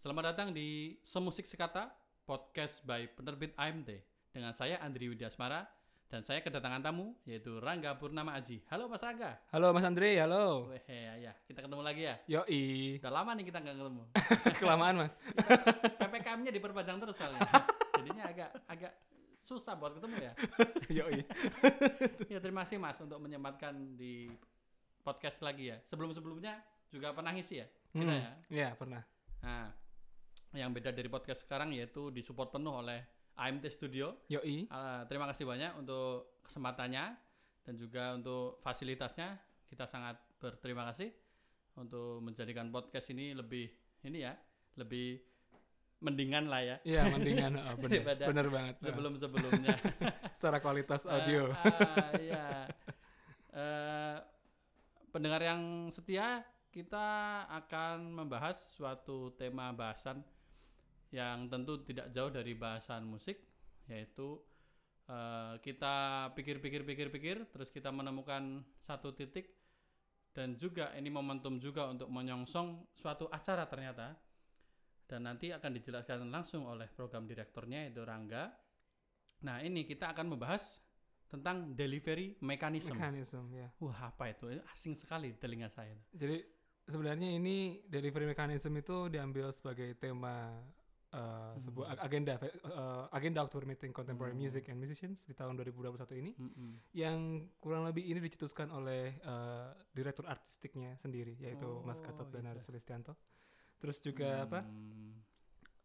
Selamat datang di Semusik Sekata, podcast by penerbit AMT. Dengan saya Andri Widyasmara dan saya kedatangan tamu yaitu Rangga Purnama Aji. Halo Mas Rangga. Halo Mas Andre, halo. Weh, ya, kita ketemu lagi ya. Yoi. Udah lama nih kita nggak ketemu. Kelamaan Mas. PPKM-nya diperpanjang terus soalnya. Jadinya agak agak susah buat ketemu ya. Yoi. Ya terima kasih Mas untuk menyempatkan di podcast lagi ya. Sebelum-sebelumnya juga pernah ngisi ya. Kita Hmm, ya. Iya, pernah. Nah, yang beda dari podcast sekarang yaitu disupport penuh oleh AMT Studio. Yoi. Ah, terima kasih banyak untuk kesempatannya dan juga untuk fasilitasnya. Kita sangat berterima kasih untuk menjadikan podcast ini lebih ini ya, lebih mendingan lah ya Iya, mendingan oh, bener. Bener banget. sebelum-sebelumnya. Secara kualitas audio. Ah, ah, iya. Eh, pendengar yang setia, kita akan membahas suatu tema bahasan yang tentu tidak jauh dari bahasan musik, yaitu eh, kita pikir-pikir-pikir-pikir, terus kita menemukan satu titik dan juga ini momentum juga untuk menyongsong suatu acara ternyata dan nanti akan dijelaskan langsung oleh program direkturnya itu Rangga. Nah ini kita akan membahas tentang delivery mechanism. Mekanisme ya. Wah apa itu? Asing sekali di telinga saya. Jadi sebenarnya ini delivery mechanism itu diambil sebagai tema uh, sebuah ag- agenda uh, agenda October Meeting Contemporary Hmm. Music and Musicians di tahun 2021 ini Mm-mm. yang kurang lebih ini dicetuskan oleh uh, direktur artistiknya sendiri yaitu Mas Oh, Gatot Danar gitu. Sulistianto. Terus juga apa? Hmm.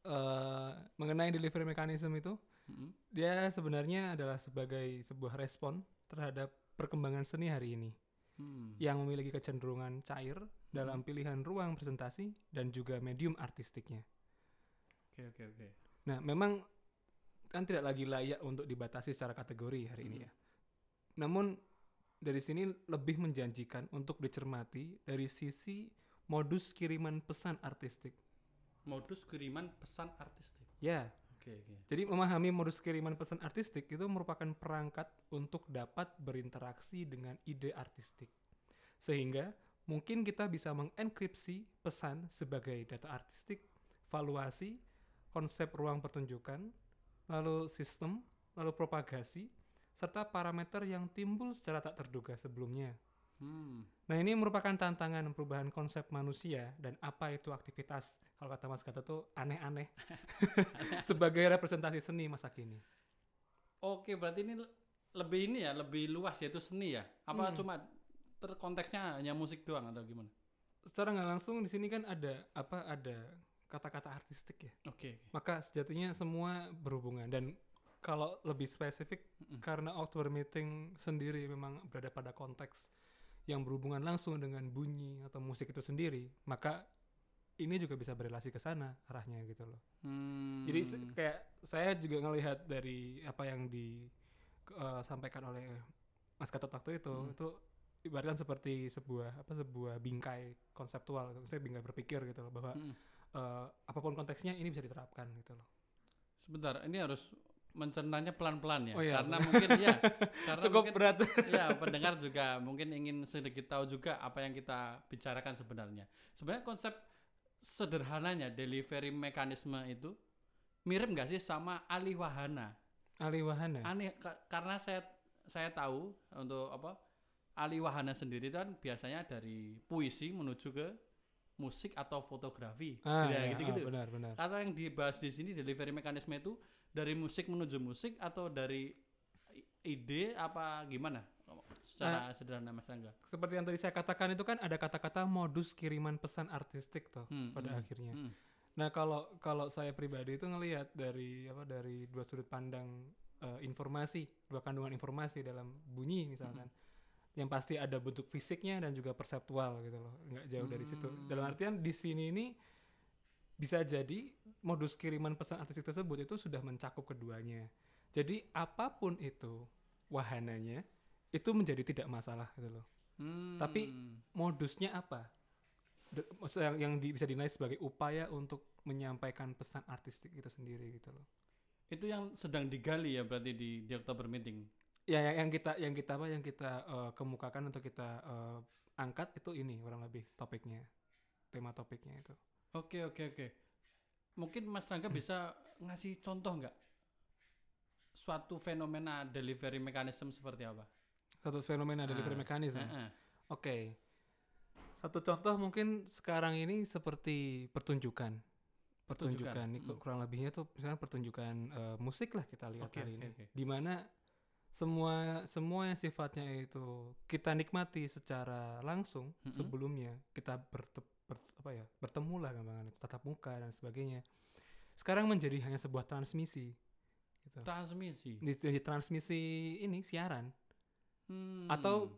eh mengenai delivery mechanism itu Mm-mm. dia sebenarnya adalah sebagai sebuah respon terhadap perkembangan seni hari ini Hmm. yang memiliki kecenderungan cair dalam pilihan ruang presentasi dan juga medium artistiknya. Oke oke oke. Nah, memang kan tidak lagi layak untuk dibatasi secara kategori hari ini Hmm. ya. Namun dari sini lebih menjanjikan untuk dicermati dari sisi modus kiriman pesan artistik. Modus kiriman pesan artistik. Ya, Oke oke. Jadi memahami modus kiriman pesan artistik itu merupakan perangkat untuk dapat berinteraksi dengan ide artistik. Sehingga mungkin kita bisa mengenkripsi pesan sebagai data artistik, valuasi, konsep ruang pertunjukan, lalu sistem, lalu propagasi, serta parameter yang timbul secara tak terduga sebelumnya. Hmm. Nah ini merupakan tantangan perubahan konsep manusia dan apa itu aktivitas kalau kata Mas Gata tuh aneh-aneh sebagai representasi seni masa kini. Oke berarti ini le- lebih ini ya lebih luas yaitu seni ya? Apa Hmm. cuma terkonteksnya hanya musik doang atau gimana? Secara nggak langsung di sini kan ada apa ada kata-kata artistik ya. Oke. oke. Maka sejatinya semua berhubungan dan kalau lebih spesifik Mm-mm. karena October Meeting sendiri memang berada pada konteks yang berhubungan langsung dengan bunyi atau musik itu sendiri, maka ini juga bisa berelasi ke sana arahnya gitu loh. Hmm. Jadi kayak saya juga ngelihat dari apa yang disampaikan oleh Mas Gatot waktu itu, Hmm. itu ibaratkan seperti sebuah apa sebuah bingkai konseptual, saya bingkai berpikir gitu loh bahwa Mm-mm. Eh, apa pun konteksnya ini bisa diterapkan gitu loh. Sebentar, ini harus mencernanya pelan-pelan ya, Oh iya, karena mungkin ya, karena Cukup mungkin, berat. ya pendengar juga mungkin ingin sedikit tahu juga apa yang kita bicarakan sebenarnya. Sebenarnya konsep sederhananya delivery mekanisme itu mirip nggak sih sama alih wahana? Alih wahana. Aneh ka- karena saya saya tahu untuk apa alih wahana sendiri kan biasanya dari puisi menuju ke musik atau fotografi, Ah, ya, iya, gitu-gitu. ah, benar, benar. Karena yang dibahas di sini delivery mekanisme itu dari musik menuju musik atau dari ide apa gimana? Secara sederhana Mas Rangga. Seperti yang tadi saya katakan itu kan ada kata-kata modus kiriman pesan artistik toh Hmm, pada hmm, akhirnya. hmm. Nah kalau kalau saya pribadi itu ngelihat dari apa dari dua sudut pandang eh, informasi, dua kandungan informasi dalam bunyi misalkan, yang pasti ada bentuk fisiknya dan juga perseptual gitu loh, nggak jauh dari situ. Hmm. Dalam artian di sini ini bisa jadi modus kiriman pesan artistik tersebut itu sudah mencakup keduanya. Jadi apa pun itu wahananya itu menjadi tidak masalah gitu loh. Hmm. Tapi modusnya apa? Yang, yang di- bisa dinilai sebagai upaya untuk menyampaikan pesan artistik itu sendiri gitu loh. itu yang sedang digali ya berarti di di Oktober meeting. Ya yang, yang kita yang kita apa yang kita eh, kemukakan atau kita eh, angkat itu ini kurang lebih topiknya tema topiknya itu. Oke oke oke. mungkin Mas Rangga bisa ngasih contoh nggak suatu fenomena delivery mechanism seperti apa? Satu fenomena delivery Ah, mechanism. Heeh. Oke. Satu contoh mungkin sekarang ini seperti pertunjukan. Pertunjukan, Pertunjukan, ini hmm. kurang lebihnya tuh misalnya pertunjukan eh, musik lah kita lihat Oke, hari oke, ini. oke. Di mana semua semua yang sifatnya itu kita nikmati secara langsung Mm-mm. sebelumnya kita berte- ber- apa ya bertemu lah gampangannya tatap muka dan sebagainya sekarang menjadi hanya sebuah transmisi gitu. Transmisi. di, di transmisi ini siaran Hmm. atau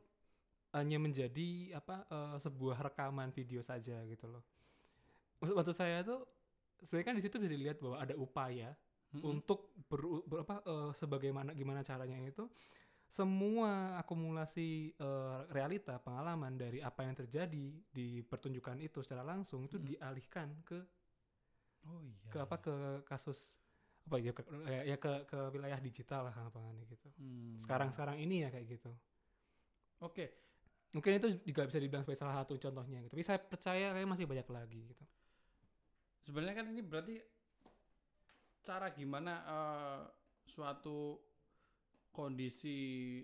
hanya menjadi apa eh, sebuah rekaman video saja gitu loh. Maksud, maksud saya tuh sebenarnya kan di situ bisa dilihat bahwa ada upaya Mm-mm. untuk ber, ber- apa eh, sebagaimana gimana caranya itu semua akumulasi eh, realita pengalaman dari apa yang terjadi di pertunjukan itu secara langsung itu Mm. dialihkan ke oh iya. ke apa ke kasus apa ya ke, ya, ya ke ke wilayah digital lah gampangannya gitu. Hmm. Sekarang sekarang ini ya kayak gitu. Oke. mungkin itu juga bisa dibilang sebagai salah satu contohnya gitu. Tapi saya percaya kayak masih banyak lagi gitu. Sebenarnya kan ini berarti cara gimana eh, suatu kondisi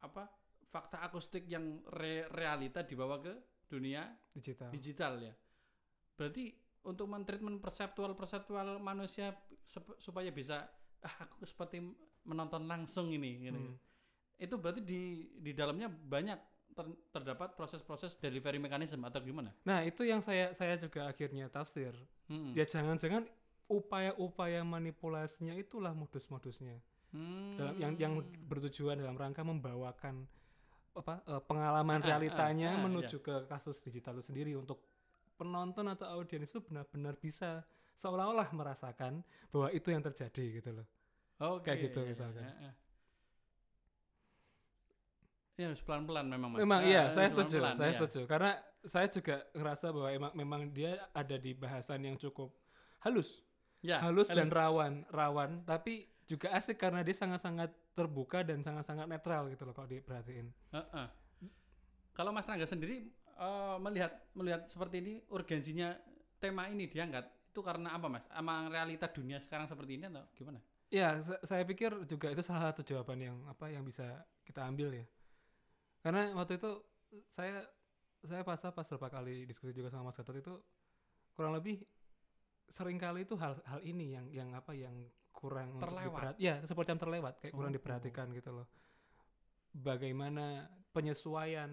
apa fakta akustik yang re- realita dibawa ke dunia Digital. digital ya. Berarti untuk mentreatment perseptual perseptual manusia supaya bisa ah aku seperti menonton langsung ini gitu. Hmm. Itu berarti di di dalamnya banyak ter- terdapat proses-proses delivery mechanism atau gimana? Nah, itu yang saya saya juga akhirnya tafsir. Hmm. Ya jangan-jangan upaya-upaya manipulasinya itulah modus-modusnya. Hmm. Dalam yang yang bertujuan dalam rangka membawakan apa eh, pengalaman Ah, ah, realitanya ah, menuju ke kasus digital itu sendiri untuk penonton atau audiens itu benar-benar bisa seolah-olah merasakan bahwa itu yang terjadi gitu loh. Oke, Kayak gitu iya, iya, misalkan. iya, iya. Ya harus pelan-pelan memang mas. Memang Ah, iya, saya setuju, pelan-pelan, saya iya. setuju. Karena saya juga ngerasa bahwa emang memang dia ada di bahasan yang cukup halus, Ya, halus dan rawan, rawan, tapi juga asik karena dia sangat-sangat terbuka dan sangat-sangat netral gitu loh kalau diperhatiin. Heeh. Kalau Mas Rangga sendiri eh, melihat melihat seperti ini urgensinya tema ini diangkat itu karena apa Mas? Emang realita dunia sekarang seperti ini atau gimana? Ya, sa- saya pikir juga itu salah satu jawaban yang apa yang bisa kita ambil ya. Karena waktu itu saya saya pas pas beberapa kali diskusi juga sama Mas Gatot itu kurang lebih sering kali itu hal hal ini yang yang apa yang kurang Terlewat. ya seperti yang terlewat kayak kurang Oh. diperhatikan gitu loh. Bagaimana penyesuaian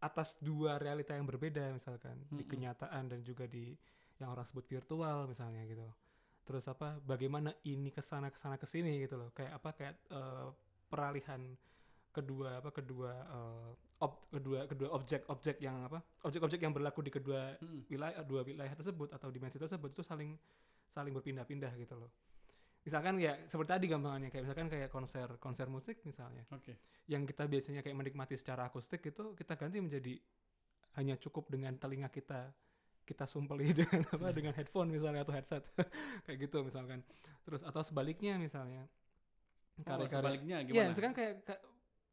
atas dua realita yang berbeda misalkan di Mm-mm. kenyataan dan juga di yang orang sebut virtual misalnya gitu loh. Terus apa bagaimana ini ke sana ke sana ke sini gitu loh kayak apa kayak eh, peralihan kedua apa kedua eh, ob- kedua kedua objek-objek yang apa? Objek-objek yang berlaku di kedua Mm-mm. wilayah dua wilayah tersebut atau dimensi tersebut itu saling saling berpindah-pindah gitu loh. Misalkan ya seperti tadi gampangannya kayak misalkan kayak konser konser musik misalnya. Oke. yang kita biasanya kayak menikmati secara akustik itu kita ganti menjadi hanya cukup dengan telinga kita kita sumpeli dengan apa dengan headphone misalnya atau headset. Kayak gitu misalkan. Terus atau sebaliknya misalnya. Oh, sebaliknya Iya, gimana? misalkan kayak ka-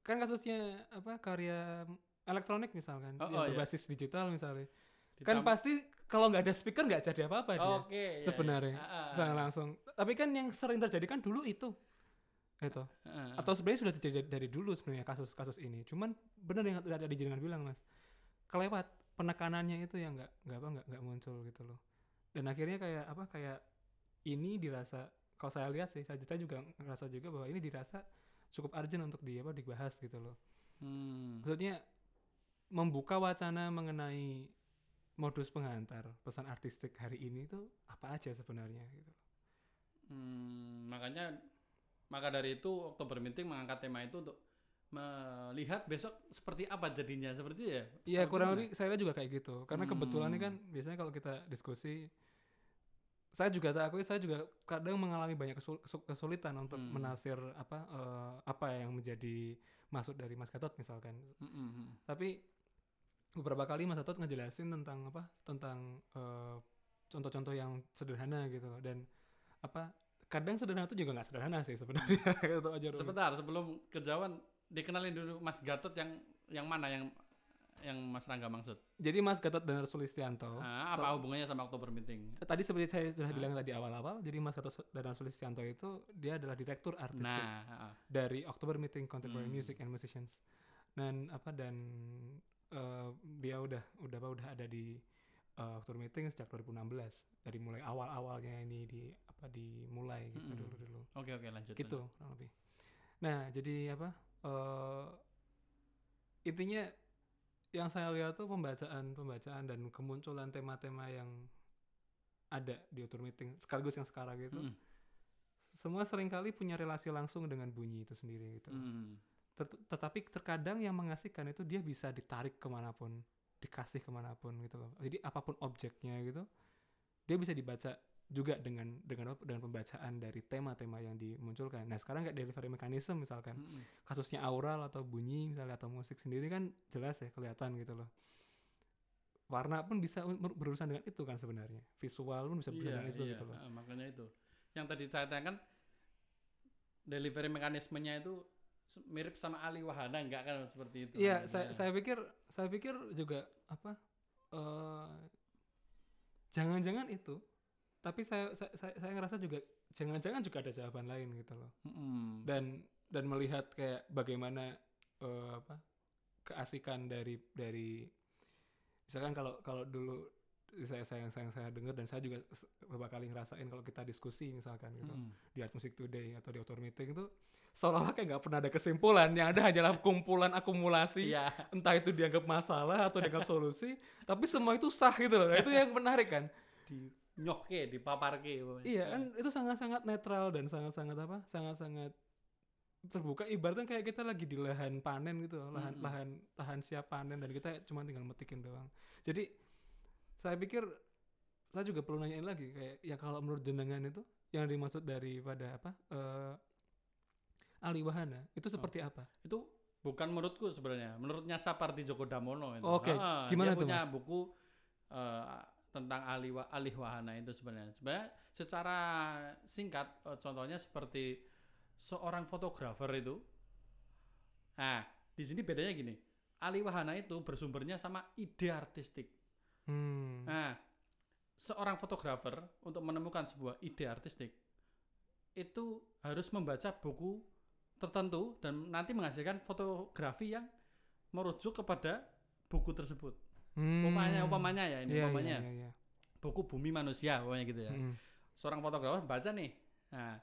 kan kasusnya apa karya elektronik misalkan Oh, yang oh, iya. berbasis digital misalnya. Kan pasti kalau nggak ada speaker nggak jadi apa-apa dia Oke, iya, iya. sebenarnya. Ah, secara ah. langsung. Tapi kan yang sering terjadi kan dulu itu. Itu. Ah, ah. Atau sebenarnya sudah terjadi dari dulu sebenarnya kasus-kasus ini. Cuman benar yang ada jenengan bilang, Mas. Kelewat penekanannya itu yang nggak nggak apa nggak nggak muncul gitu loh. Dan akhirnya kayak apa kayak ini dirasa kalau saya lihat sih saya saya juga ngerasa juga bahwa ini dirasa cukup urgent untuk di apa dibahas gitu loh. Hmm. Maksudnya membuka wacana mengenai modus penghantar pesan artistik hari ini itu apa aja sebenarnya gitu. Hmm, makanya maka dari itu Oktober Meeting mengangkat tema itu untuk melihat besok seperti apa jadinya seperti ya. Iya kurang lebih saya juga kayak gitu. Karena kebetulan ini Hmm. kan biasanya kalau kita diskusi saya juga tak akui saya juga kadang mengalami banyak kesul- kesu- kesulitan untuk Hmm. menafsir apa eh, apa yang menjadi maksud dari Mas Gatot misalkan. Mm, mm, mm. Tapi beberapa kali Mas Gatot ngejelasin tentang apa tentang eh, contoh-contoh yang sederhana gitu loh dan apa kadang sederhana itu juga nggak sederhana sih sebenarnya gitu aja. Sebentar sebelum kejauhan dikenalin dulu Mas Gatot yang yang mana yang yang Mas Rangga maksud? Jadi Mas Gatot dan Sulistianto. Ah, apa hubungannya sama Oktober Meeting? Tadi seperti saya sudah Ah. bilang tadi awal-awal, jadi Mas Gatot dan Sulistianto itu dia adalah direktur artistik Nah, ah, dari October Meeting Contemporary Hmm. Music and Musicians. Dan apa dan eh, dia udah udah apa udah ada di eh, October Meeting sejak 2016 dari mulai awal-awalnya ini di apa dimulai gitu Mm-mm. dulu dulu. oke oke lanjut. gitu kurang lebih. Nah, jadi apa? eh intinya yang saya lihat tuh pembacaan pembacaan dan kemunculan tema-tema yang ada di Outer Meeting sekaligus yang sekarang gitu. Mm, Semua sering kali punya relasi langsung dengan bunyi itu sendiri gitu. mm, Tet- tetapi terkadang yang mengasihkan itu dia bisa ditarik ke mana pun, dikasih ke mana pun gitu loh. Jadi apa pun objeknya gitu, dia bisa dibaca juga dengan dengan apa? dengan pembacaan dari tema-tema yang dimunculkan. Nah sekarang kayak delivery mechanism misalkan, mm, kasusnya aural atau bunyi misalnya atau musik sendiri kan jelas ya kelihatan gitu loh. Warna pun bisa berurusan dengan itu kan sebenarnya. Visual pun bisa berurusan Iya, dengan itu iya, gitu loh. ah, makanya itu. Yang tadi saya tanyakan delivery mekanismenya itu mirip sama Ali Wahana enggak kan seperti itu? Iya, Nah, saya saya pikir saya pikir juga apa eh jangan-jangan itu. Tapi saya saya saya, ngerasa juga jangan-jangan juga ada jawaban lain gitu loh. mm, Dan dan melihat kayak bagaimana eh, apa keasikan dari dari misalkan kalau kalau dulu saya saya saya saya dengar dan saya juga beberapa kali ngerasain kalau kita diskusi misalkan gitu. Mm, di Art Music Today atau di Author Meeting itu seolah-olah kayak nggak pernah ada kesimpulan. Yang ada hanyalah kumpulan akumulasi. Iya. entah itu dianggap masalah atau dianggap solusi tapi semua itu sah gitu loh. Nah, itu yang menarik kan? Di nyoke, dipaparke. pokoknya. iya kan itu sangat-sangat netral dan sangat-sangat apa sangat-sangat terbuka ibaratnya kayak kita lagi di lahan panen gitu loh, lahan Mm-mm. lahan lahan siap panen dan kita cuma tinggal metikin doang jadi saya pikir saya juga perlu nanyain lagi kayak ya kalau menurut jenengan itu yang dimaksud daripada apa eh Ali Wahana itu seperti apa Itu bukan menurutku sebenarnya, menurutnya Sapardi Djoko Damono itu. Oke, Ah, gimana dia tuh, punya Mas? buku eh, tentang Ali Wa- alih wahana itu sebenarnya. Sebenarnya secara singkat eh, contohnya seperti seorang fotografer itu. Nah, di sini bedanya gini. Alih wahana itu bersumbernya sama ide artistik. hmm. Nah, seorang fotografer untuk menemukan sebuah ide artistik itu harus membaca buku tertentu dan nanti menghasilkan fotografi yang merujuk kepada buku tersebut. Hmm. Umpamanya, umpamanya ya ini Iya, iya, umpamanya iya, iya. buku Bumi Manusia, umpamanya gitu ya. Mm-mm. Seorang fotografer baca nih, nah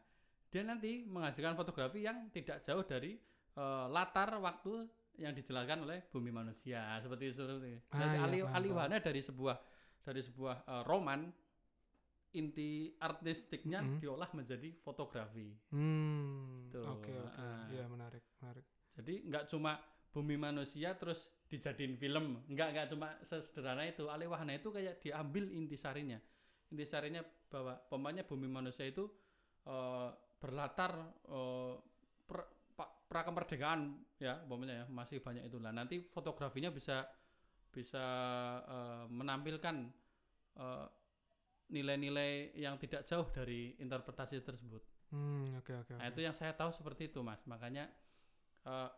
dia nanti menghasilkan fotografi yang tidak jauh dari eh, latar waktu yang dijelaskan oleh Bumi Manusia seperti itu. Ah, Jadi iya, Ali paham, Ali paham. Wahana dari sebuah dari sebuah eh, roman inti artistiknya Mm-mm. diolah menjadi fotografi. Hmm. Tuh, Oke oke. ah. Iya menarik menarik. Jadi nggak cuma bumi manusia terus dijadiin film, nggak nggak cuma sesederhana itu. Ali Wahana itu kayak diambil intisarinya. Intisarinya bahwa pemainnya bumi manusia itu eh, berlatar eh, pra, pra kemerdekaan ya, umpamanya ya masih banyak itulah. Nanti fotografinya bisa bisa eh, menampilkan nilai-nilai yang tidak jauh dari interpretasi tersebut. Hmm. Oke oke Nah, oke. itu yang saya tahu seperti itu, Mas. Makanya eh,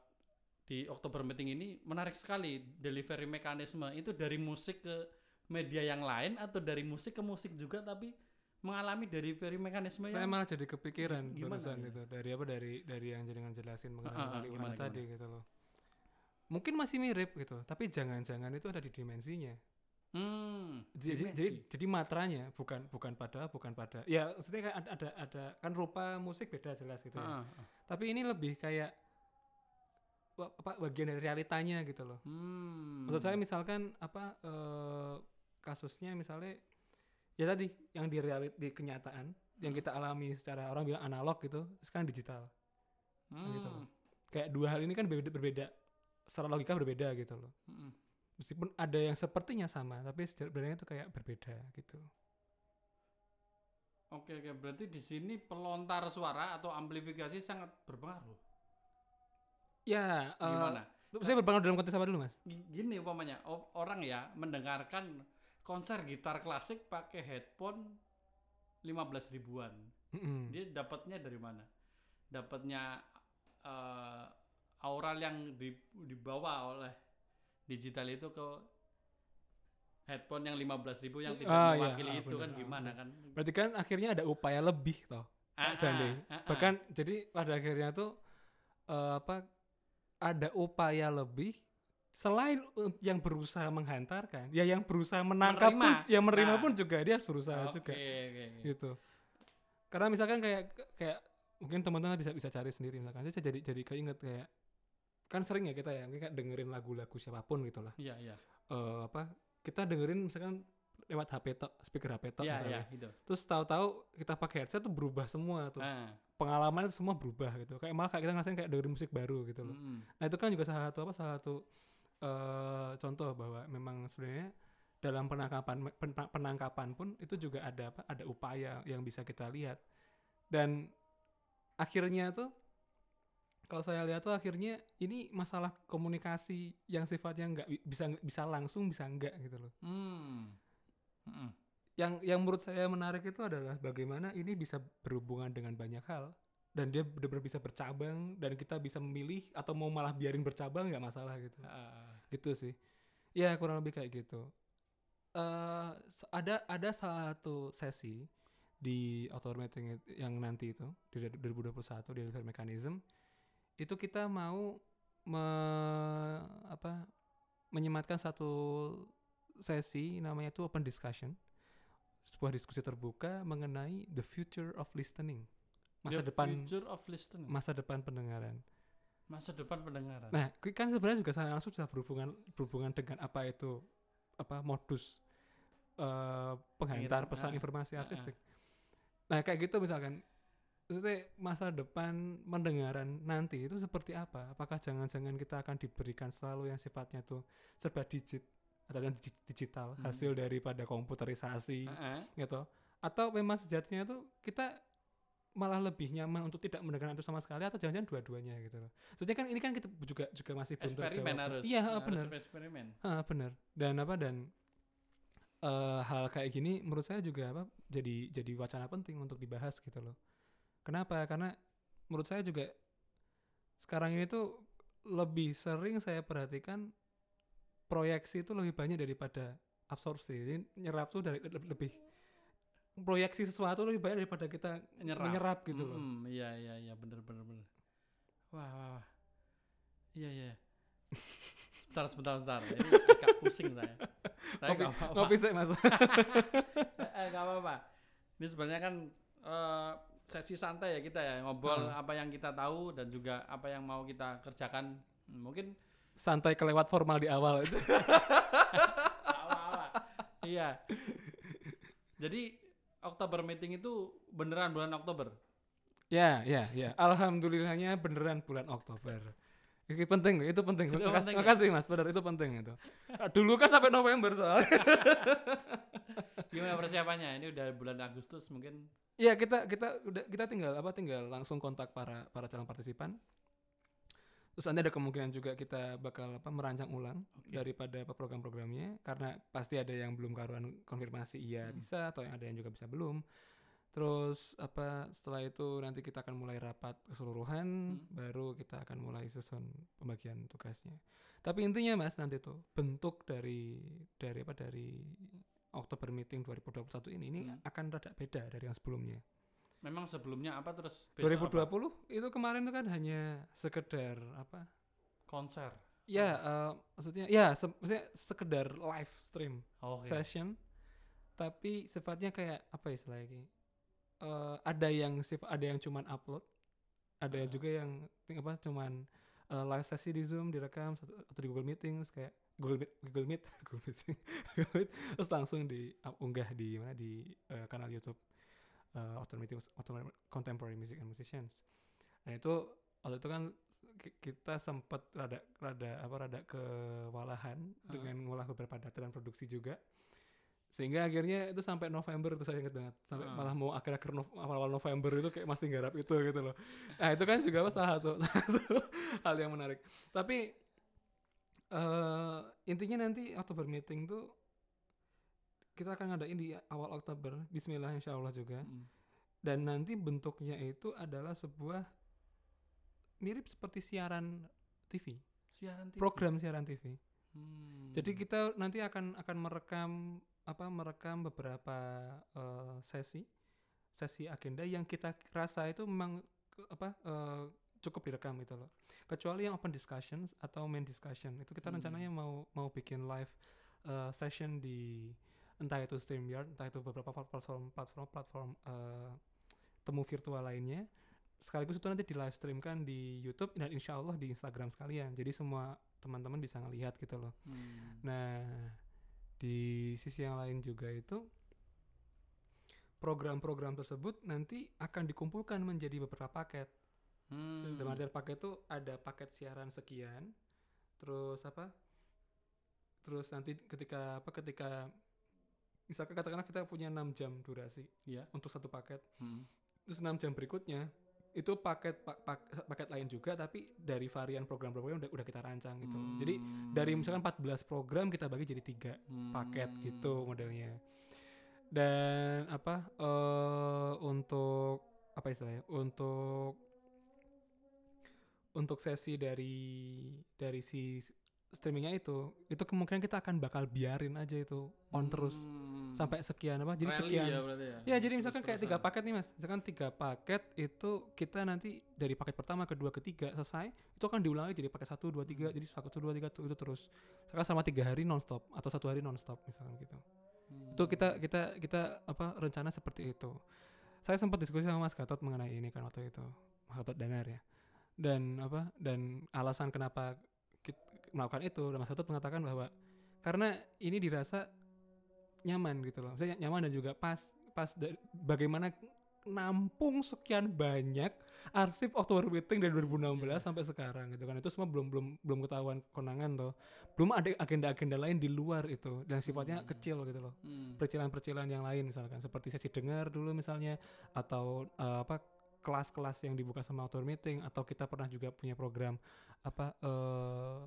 di Oktober Meeting ini menarik sekali delivery mekanisme itu dari musik ke media yang lain atau dari musik ke musik juga tapi mengalami delivery mekanisme Saya yang malah jadi kepikiran Gimana barusan ya? itu dari apa dari dari yang jenengan jelasin mengenai ah, Ali gimana, tadi gitu loh. Mungkin masih mirip gitu, tapi jangan-jangan itu ada di dimensinya. hmm, Jadi, dimensi. jadi jadi matranya bukan bukan pada bukan pada ya maksudnya kan ada, ada ada kan rupa musik beda jelas gitu ya. Ah, ah. Tapi ini lebih kayak apa bagian dari realitanya gitu loh. Hmm. Maksud saya misalkan apa eh, kasusnya misalnya ya tadi yang di realit di kenyataan yang Hmm. kita alami secara orang bilang analog gitu, sekarang digital. hmm. gitu loh. Kayak dua hal ini kan berbeda, berbeda secara logika berbeda gitu loh. hmm. Meskipun ada yang sepertinya sama, tapi sebenarnya itu kayak berbeda gitu. Oke oke berarti di sini pelontar suara atau amplifikasi sangat berpengaruh. Ya, eh, Gimana? saya berpengaruh dalam konteks apa dulu mas? Gini umpamanya orang ya mendengarkan konser gitar klasik pakai headphone 15 ribuan. Mm-mm. Dia dapatnya dari mana? Dapatnya eh, aural yang di- dibawa oleh digital itu ke headphone yang 15.000 yang tidak Ah, iya, mewakili ah, itu bener, kan ah, gimana kan Berarti kan akhirnya ada upaya lebih toh. Ah, ah, ah, ah. Bahkan jadi pada akhirnya tuh eh, apa ada upaya lebih selain uh, yang berusaha menghantarkan, ya yang berusaha menangkap pun, Menerima. yang menerima Nah. pun juga dia harus berusaha Oke, juga. oke. gitu. Karena misalkan kayak kayak mungkin teman-teman bisa bisa cari sendiri misalkan. Saya jadi jadi keinget kayak kan sering ya kita ya mungkin kayak dengerin lagu-lagu siapa pun gitu lah. Iya iya. Eh, apa kita dengerin misalkan lewat HP tok speaker HP tok iya misalnya. iya gitu. Terus tahu-tahu kita pakai headset tuh berubah semua tuh. Ah, pengalaman itu semua berubah gitu kayak malah kayak kita ngerasain kayak dengerin musik baru gitu loh mm-mm. nah itu kan juga salah satu apa salah satu eh contoh bahwa memang sebenarnya dalam penangkapan pen- penangkapan pun itu juga ada apa ada upaya yang bisa kita lihat dan akhirnya tuh kalau saya lihat tuh akhirnya ini masalah komunikasi yang sifatnya nggak bi- bisa bisa langsung bisa enggak gitu loh Hmm. Mm-mm. Yang yang menurut saya menarik itu adalah bagaimana ini bisa berhubungan dengan banyak hal. Dan dia benar-benar bisa bercabang dan kita bisa memilih atau mau malah biarin bercabang nggak masalah gitu. Ah, gitu sih. Ya kurang lebih kayak gitu. S- ada ada satu sesi di it- yang nanti itu di 2021 di delivery mechanism itu kita mau me, apa menyematkan satu sesi namanya itu open discussion sebuah diskusi terbuka mengenai the future of listening masa The depan future of listening. masa depan pendengaran masa depan pendengaran Nah, kan sebenarnya juga saya langsung sudah berhubungan berhubungan dengan apa itu apa modus eh, penghantar pesan ah, informasi ah. artistik. Nah, kayak gitu misalkan maksudnya masa depan pendengaran nanti itu seperti apa? Apakah jangan-jangan kita akan diberikan selalu yang sifatnya tuh serba digit digi- digital Hmm. hasil daripada komputerisasi Ah, ah. gitu? Atau memang sejatinya tuh kita malah lebih nyaman untuk tidak mendengarkan itu sama sekali atau jangan-jangan dua-duanya gitu loh. Soalnya kan ini kan kita juga juga masih belum eksperimen terjawab. harus Iya, harus benar. eksperimen Ah, benar. Dan apa dan eh, hal kayak gini menurut saya juga apa jadi jadi wacana penting untuk dibahas gitu loh. Kenapa? Karena menurut saya juga sekarang ini tuh lebih sering saya perhatikan proyeksi itu lebih banyak daripada absorpsi. Jadi nyerap tuh dari le- lebih proyeksi sesuatu lebih banyak daripada kita Nyerap. menyerap gitu loh. Mm-mm, iya iya iya bener bener bener wah wah, wah. iya iya sebentar sebentar sebentar ini agak pusing saya Tapi Ngopi, nggak apa-apa. ngopi sih mas. Eh, nggak apa-apa ini sebenarnya kan eh, sesi santai ya kita ya ngobrol Hmm. apa yang kita tahu dan juga apa yang mau kita kerjakan mungkin Santai kelewat formal di awal itu. awal iya jadi Oktober meeting itu beneran bulan Oktober Ya, ya, ya. Alhamdulillahnya beneran bulan Oktober. Itu penting, itu penting. Itu Makas- penting ya? makasih Mas, benar itu penting itu. Dulu kan sampai November soalnya. gimana persiapannya ini udah bulan Agustus mungkin Iya, kita kita udah kita tinggal apa tinggal langsung kontak para para calon partisipan. Terus nanti ada kemungkinan juga kita bakal apa merancang ulang Oke. daripada apa program-programnya karena pasti ada yang belum karuan konfirmasi iya Hmm. bisa atau yang ada yang juga bisa belum. Terus apa setelah itu nanti kita akan mulai rapat keseluruhan Hmm. baru kita akan mulai susun pembagian tugasnya. Tapi intinya Mas nanti tuh bentuk dari dari apa dari Oktober meeting 2021 ini ini Hmm. akan rada beda dari yang sebelumnya. Memang sebelumnya apa terus besok 2020 apa? itu kemarin itu kan hanya sekedar apa? konser Ya, eh, maksudnya ya se- maksudnya sekedar live stream oke session. Tapi sifatnya kayak apa istilahnya ini? Eh, ada yang sif ada yang cuman upload, ada Ah. juga yang apa cuman eh, live sesi di Zoom direkam satu- atau di Google Meeting terus kayak Google Meet Google Meet Google Meeting Google Meet, terus langsung di up- unggah di mana di eh, kanal YouTube eh, Alternative Alternative Contemporary Music and Musicians. Dan itu waktu itu kan ki- kita sempat rada rada apa rada kewalahan Ah. dengan ngolah beberapa data dan produksi juga sehingga akhirnya itu sampai November itu saya ingat banget sampai Ah. malah mau akhir-akhir Nov- awal-awal November itu kayak masih garap itu gitu loh nah itu kan juga apa, salah satu, hal yang menarik tapi eh intinya nanti Oktober meeting tuh kita akan ngadain di awal Oktober Bismillah Insya Allah juga Mm. dan nanti bentuknya itu adalah sebuah mirip seperti siaran TV siaran TV program siaran TV Hmm. Jadi kita nanti akan akan merekam apa merekam beberapa eh, sesi sesi agenda yang kita rasa itu memang apa eh, cukup direkam gitu loh. Kecuali yang open discussions atau main discussion itu kita Hmm. rencananya mau mau bikin live eh, session di entah itu StreamYard, entah itu beberapa platform platform platform eh, temu virtual lainnya. Sekaligus itu nanti di live streamkan di YouTube dan insya Allah di Instagram sekalian. Jadi semua teman-teman bisa ngelihat gitu loh. Hmm. Nah, di sisi yang lain juga itu program-program tersebut nanti akan dikumpulkan menjadi beberapa paket. Hmm. Dalam artian paket itu ada paket siaran sekian, terus apa? Terus nanti ketika apa? Ketika misalkan katakanlah kita punya 6 jam durasi Iya. untuk satu paket, Hmm. terus 6 jam berikutnya itu paket pak- pak- paket lain juga tapi dari varian program-program udah udah kita rancang gitu. loh. Jadi dari misalkan 14 program kita bagi jadi tiga paket Hmm. gitu modelnya dan apa eh untuk apa istilahnya untuk untuk sesi dari dari si streamingnya itu itu kemungkinan kita akan bakal biarin aja itu on terus Hmm. sampai sekian apa jadi Rally sekian ya berarti ya. Ya jadi misalkan kayak tiga paket nih mas, misalkan tiga paket itu kita nanti dari paket pertama, kedua, ketiga selesai, itu akan diulang lagi jadi paket satu, dua, tiga, Hmm. jadi satu, dua, tiga itu terus. Misalkan sama tiga hari nonstop atau satu hari nonstop misalkan gitu. Hmm. Itu kita kita kita apa rencana seperti itu. Saya sempat diskusi sama Mas Gatot mengenai ini kan waktu itu, Mas Gatot Danar ya. Dan apa dan alasan kenapa melakukan itu, dan Mas Gatot mengatakan bahwa karena ini dirasa nyaman gitu loh. Saya nyaman dan juga pas pas bagaimana nampung sekian banyak arsip Oktober Meeting dari 2016 Iya. sampai sekarang gitu kan. Itu semua belum belum belum ketahuan konangan tuh. Belum ada agenda-agenda lain di luar itu dan sifatnya Hmm. kecil gitu loh. Hmm. Percilan-percilan yang lain misalkan seperti sesi dengar dulu misalnya atau eh, apa kelas-kelas yang dibuka sama Oktober Meeting atau kita pernah juga punya program apa eh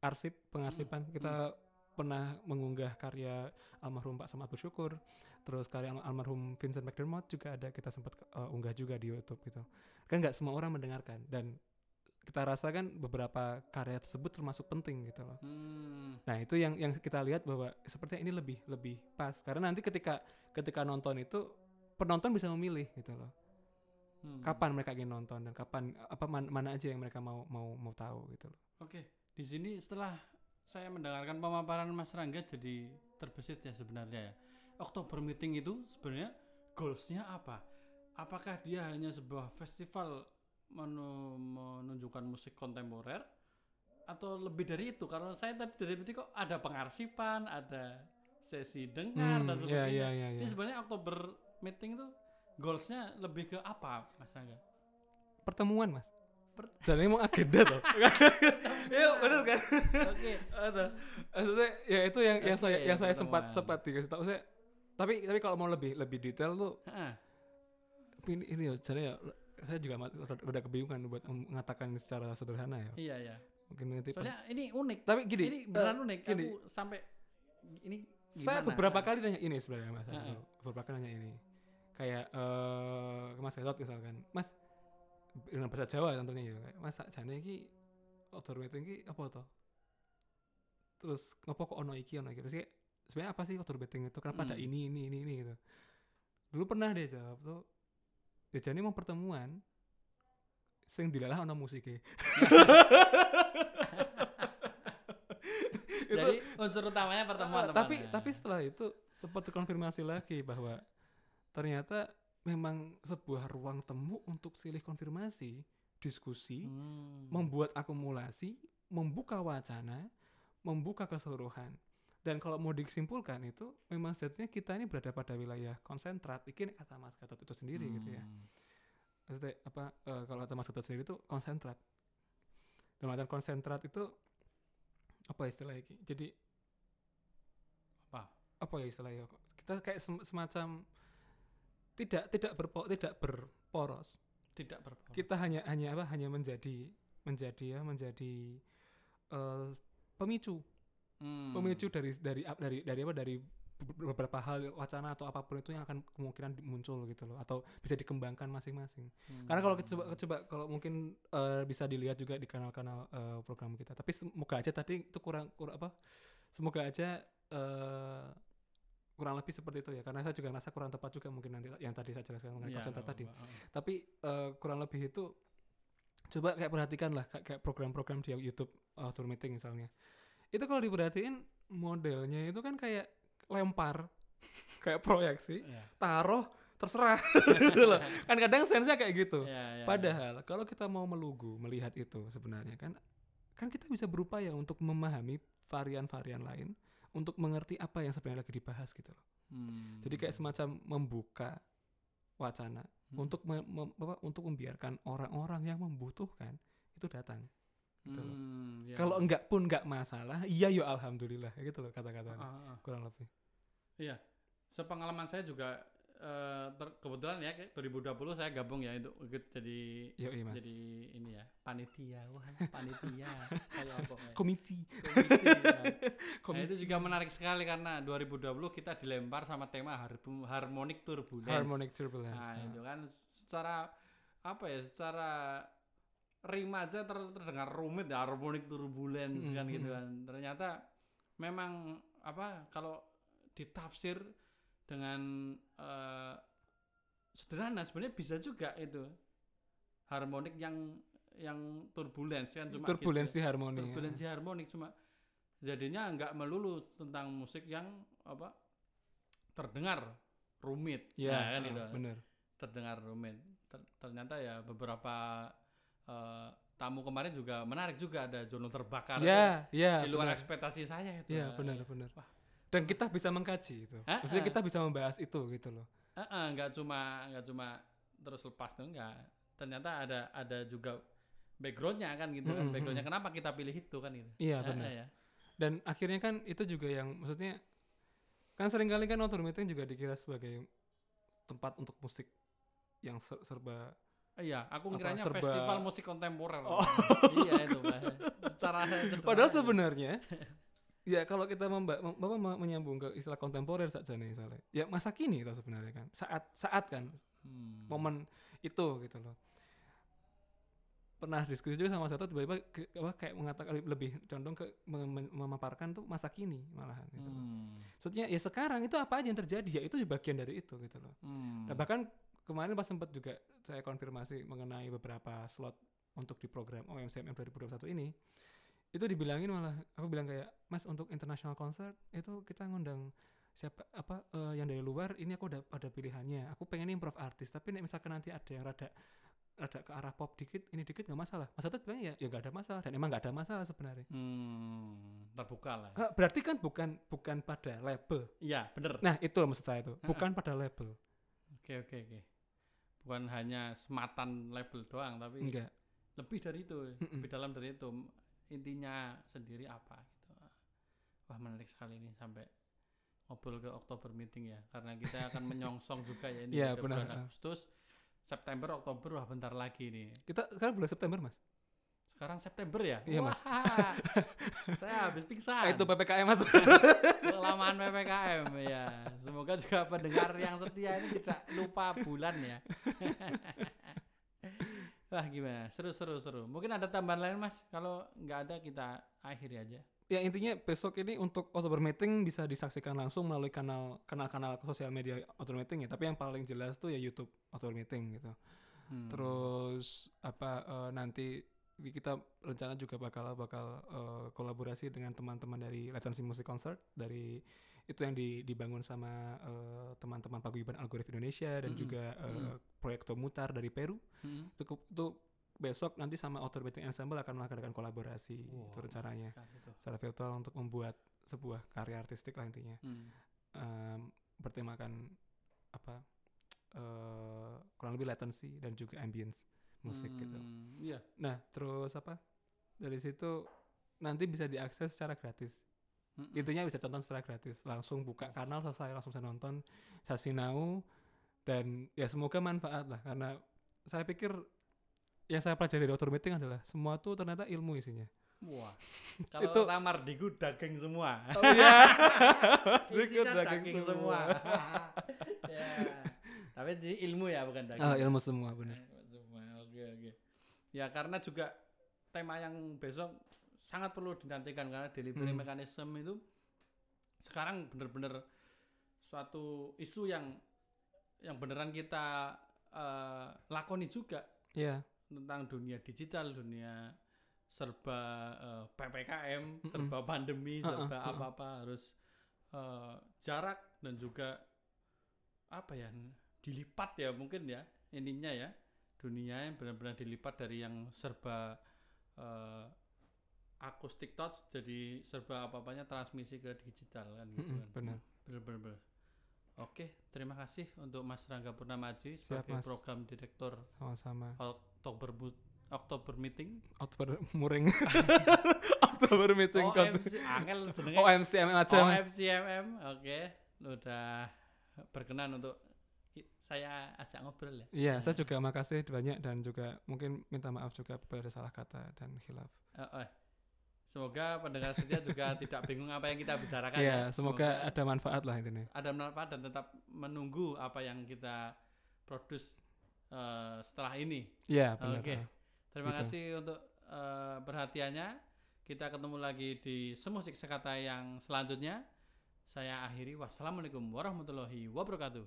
arsip pengarsipan. Kita pernah mengunggah karya almarhum Pak Samad Bersyukur terus karya al- almarhum Vincent McDermott juga ada kita sempat eh, unggah juga di YouTube gitu. Kan nggak semua orang mendengarkan dan kita rasakan beberapa karya tersebut termasuk penting gitu loh. Hmm. nah itu yang yang kita lihat bahwa sepertinya ini lebih lebih pas. Karena nanti ketika ketika nonton itu penonton bisa memilih gitu loh. Hmm. kapan mereka ingin nonton dan kapan apa man- mana aja yang mereka mau mau mau tahu gitu loh. Oke, di sini setelah saya mendengarkan pemaparan Mas Rangga jadi terbesit ya sebenarnya ya. Oktober Meeting itu sebenarnya goalsnya apa? Apakah dia hanya sebuah festival menu- menunjukkan musik kontemporer atau lebih dari itu? Kalau saya tadi dari tadi kok ada pengarsipan, ada sesi dengar dan Hmm, sebagainya. ya, ya, ya, ya. Ini sebenarnya Oktober Meeting itu goalsnya lebih ke apa, Mas Rangga? pertemuan mas jadi mau agenda tuh iya benar kan Oke. Ada. maksudnya ya itu yang yang saya yang saya sempat pertemuan. sempat dikasih tahu saya tapi tapi kalau mau lebih lebih detail tuh Heeh. ini ini ya jadi ya saya juga udah- kebingungan buat mengatakan secara sederhana ya Iya, iya. mungkin nanti Soalnya ini unik. tapi gini ini beneran eh, unik. gini. Aku sampai ini saya beberapa kali nanya ini sebenarnya mas Heeh. beberapa kali nanya ini kayak eh ke mas Gatot misalkan mas dengan bahasa Jawa tentunya ya kayak, mas jane iki outdoor meeting iki apa toh terus ngopo kok ono iki ono iki? Terus kayak sebenarnya apa sih outdoor meeting itu kenapa ada Mm. ini ini ini ini? Gitu. Dulu pernah dia jawab tuh ya jane mau pertemuan sing dilalah ono musiknya Jadi unsur utamanya pertemuan tapi tapi setelah itu sempat konfirmasi lagi bahwa ternyata memang sebuah ruang temu untuk silih konfirmasi, diskusi, Hmm. membuat akumulasi, membuka wacana, membuka keseluruhan. Dan kalau mau disimpulkan itu memang sejatinya kita ini berada pada wilayah konsentrat. Ini kata Mas Gatot itu sendiri gitu ya. Hmm. Maksudnya apa eh, kalau kata Mas Gatot sendiri itu konsentrat. Dalam artian konsentrat itu apa istilahnya? Jadi Apa? apa ya istilahnya kok? Kita kayak sem- semacam tidak tidak berpo, tidak berporos. Tidak berporos. Kita hanya hanya apa? Hanya menjadi menjadi ya menjadi eh, pemicu Hmm. pemicu dari dari dari dari apa dari be- beberapa hal wacana atau apa pun itu yang akan kemungkinan muncul gitu loh atau bisa dikembangkan masing-masing. Karena kalau kita coba, coba kalau mungkin eh, bisa dilihat juga di kanal-kanal eh, program kita. Tapi semoga aja tadi itu kurang kurang apa? Semoga aja eh, kurang lebih seperti itu ya. Karena saya juga ngerasa kurang tepat juga mungkin nanti yang tadi saya jelaskan mengenai Iya, center nggak tadi. Tapi eh, kurang lebih itu coba kayak perhatikan lah kayak, program-program di YouTube outdoor meeting misalnya. Itu kalau diperhatiin modelnya itu kan kayak lempar kayak proyeksi, Iya. taruh terserah gitu loh. Kan kadang sense kayak gitu. Iya, iya, Padahal kalau kita mau melugu melihat itu sebenarnya kan kan kita bisa berupaya untuk memahami varian-varian lain untuk mengerti apa yang sebenarnya lagi dibahas gitu loh. Hmm. Jadi kayak semacam membuka wacana Hmm. untuk me- mem- apa, untuk membiarkan orang-orang yang membutuhkan itu datang. gitu loh. Hmm, iya. Kalau enggak pun enggak masalah, iya yo alhamdulillah gitu loh kata-kata Ah, ah, ah. kurang lebih. Iya, sepengalaman saya juga eh, ter- kebetulan ya kayak 2020 saya gabung ya itu ikut jadi Yo mas. jadi ini ya panitia, wah panitia kayak apa ya? Komiti. Komite, ya. Nah, itu juga menarik sekali karena 2020 kita dilempar sama tema harbu- harmonic turbulence. Harmonic turbulence. Nah, ah. itu kan secara apa ya? Secara rima aja ter- terdengar rumit ya harmonic turbulence Mm, kan mm, gitu mm. kan. Ternyata memang apa kalau ditafsir dengan eh, sederhana sebenarnya bisa juga itu harmonik yang yang turbulence kan cuma Turbulensi gitu. harmoni. ya. turbulensi harmonik cuma jadinya nggak melulu tentang musik yang apa terdengar rumit Ya, Nah, kan ah, itu bener. terdengar rumit Ter- ternyata ya beberapa eh, tamu kemarin juga menarik juga ada Jono terbakar Ya, ya. di luar ekspektasi saya itu Iya benar benar. Wah. Dan kita bisa mengkaji itu. Ah, Maksudnya ah. kita bisa membahas itu gitu loh. Eh, eh, nggak cuma nggak cuma terus lepas tuh enggak ternyata ada ada juga backgroundnya kan gitu kan Mm, mm, backgroundnya mm. kenapa kita pilih itu kan gitu Iya benar. eh, ya. Dan akhirnya kan itu juga yang maksudnya kan sering kali kan outdoor meeting juga dikira sebagai tempat untuk musik yang ser- serba Iya, aku ngiranya serba- festival musik kontemporer. Oh. iya itu. Secara Padahal sebenarnya ya kalau kita memba mem- apa, me- menyambung ke istilah kontemporer saja nih misalnya. Ya masa kini itu sebenarnya kan. Saat saat kan Hmm. momen itu gitu loh. Pernah diskusi juga sama satu tiba-tiba apa, kayak mengatakan lebih condong ke mem- mem- memaparkan tuh masa kini malahan gitu loh. Hmm. Maksudnya ya sekarang itu apa aja yang terjadi ya itu bagian dari itu gitu loh. Hmm. Nah, bahkan kemarin pas sempat juga saya konfirmasi mengenai beberapa slot untuk di program OMCMM 2021 ini itu dibilangin malah aku bilang kayak Mas untuk international concert itu kita ngundang siapa apa eh, yang dari luar ini aku udah ada pilihannya aku pengen improv artis tapi nek misalkan nanti ada yang rada rada ke arah pop dikit ini dikit nggak masalah Mas Atat bilang ya ya nggak ada masalah dan emang nggak ada masalah sebenarnya Hmm, terbuka lah. Eh, berarti kan bukan bukan pada label Iya, bener. nah itu maksud saya itu bukan pada label Oke, oke, oke. Bukan hanya sematan label doang, tapi enggak lebih dari itu, Mm-mm. lebih dalam dari itu. Intinya sendiri apa gitu. Wah, menarik sekali ini sampai ngobrol ke Oktober meeting ya, karena kita akan menyongsong juga ya ini udah benar. bulan Agustus, September, Oktober, wah bentar lagi nih. kita sekarang bulan September mas Sekarang September ya? Iya, Mas. Wah, saya habis pingsan. Ah, itu PPKM mas Kelamaan PPKM ya. Semoga juga pendengar yang setia ini tidak lupa bulan ya. Wah gimana? Seru seru seru. Mungkin ada tambahan lain mas? Kalau nggak ada kita akhiri aja. ya intinya besok ini untuk Oktober Meeting bisa disaksikan langsung melalui kanal kanal-kanal sosial media Oktober Meeting ya tapi yang paling jelas tuh ya YouTube Oktober Meeting gitu Hmm. terus apa eh, nanti kita rencana juga bakal bakal eh, kolaborasi dengan teman-teman dari Latency Music Concert dari itu yang di- dibangun sama eh, teman-teman paguyuban algoritm Indonesia dan Mm-mm. juga eh, Mm-mm. proyek Tomutar dari Peru Hmm. itu, itu besok nanti sama Outdoor Meeting Ensemble akan mengadakan kolaborasi Wah, itu rencananya secara virtual untuk membuat sebuah karya artistik lah intinya Hmm. Em, bertemakan apa eh kurang lebih latency dan juga ambience musik gitu Hmm, Iya. nah terus apa dari situ nanti bisa diakses secara gratis Mm-mm. intinya bisa tonton secara gratis langsung buka kanal selesai langsung bisa nonton saya sinau dan ya semoga manfaat lah karena saya pikir yang saya pelajari dari outdoor meeting adalah semua tuh ternyata ilmu isinya Wah. Kalau Itu- lamar diku daging semua. Oh iya. Diku daging semua. ya. Tapi di ilmu ya bukan daging. Oh, ilmu semua benar. Ilmu semua. Oke oke. Ya karena juga tema yang besok sangat perlu dinantikan karena delivery Hmm. mechanism itu sekarang benar-benar suatu isu yang yang beneran kita eh, lakoni juga Iya. tentang dunia digital, dunia serba eh, PPKM, Mm-mm. serba pandemi, Ha-ha, serba ha-ha. apa-apa harus eh, jarak dan juga apa ya dilipat ya mungkin ya ininya ya dunia yang benar-benar dilipat dari yang serba eh, akustik touch jadi serba apa-apanya transmisi ke digital kan gitu kan. benar. Bener, bener. Oke, terima kasih untuk Mas Rangga Purnamaji sebagai Mas. program direktur Sama-sama. Oktober Oktober Meeting. Oktober muring. Oktober meeting. OMC angel jenenge. OMCM aja mas. OFCMM. Oke, udah berkenan untuk saya ajak ngobrol ya. Iya, saya juga makasih banyak dan juga mungkin minta maaf juga apabila ada salah kata dan khilaf. Eh, eh. Semoga pendengar setia juga tidak bingung apa yang kita bicarakan Iya, ya. semoga ada manfaat lah intinya. ada manfaat dan tetap menunggu apa yang kita produce eh, setelah ini. Iya, benar. Oke. ah. Terima Gitu. kasih untuk eh, perhatiannya. Kita ketemu lagi di Semusik Sekata yang selanjutnya. Saya akhiri. Wassalamualaikum warahmatullahi wabarakatuh.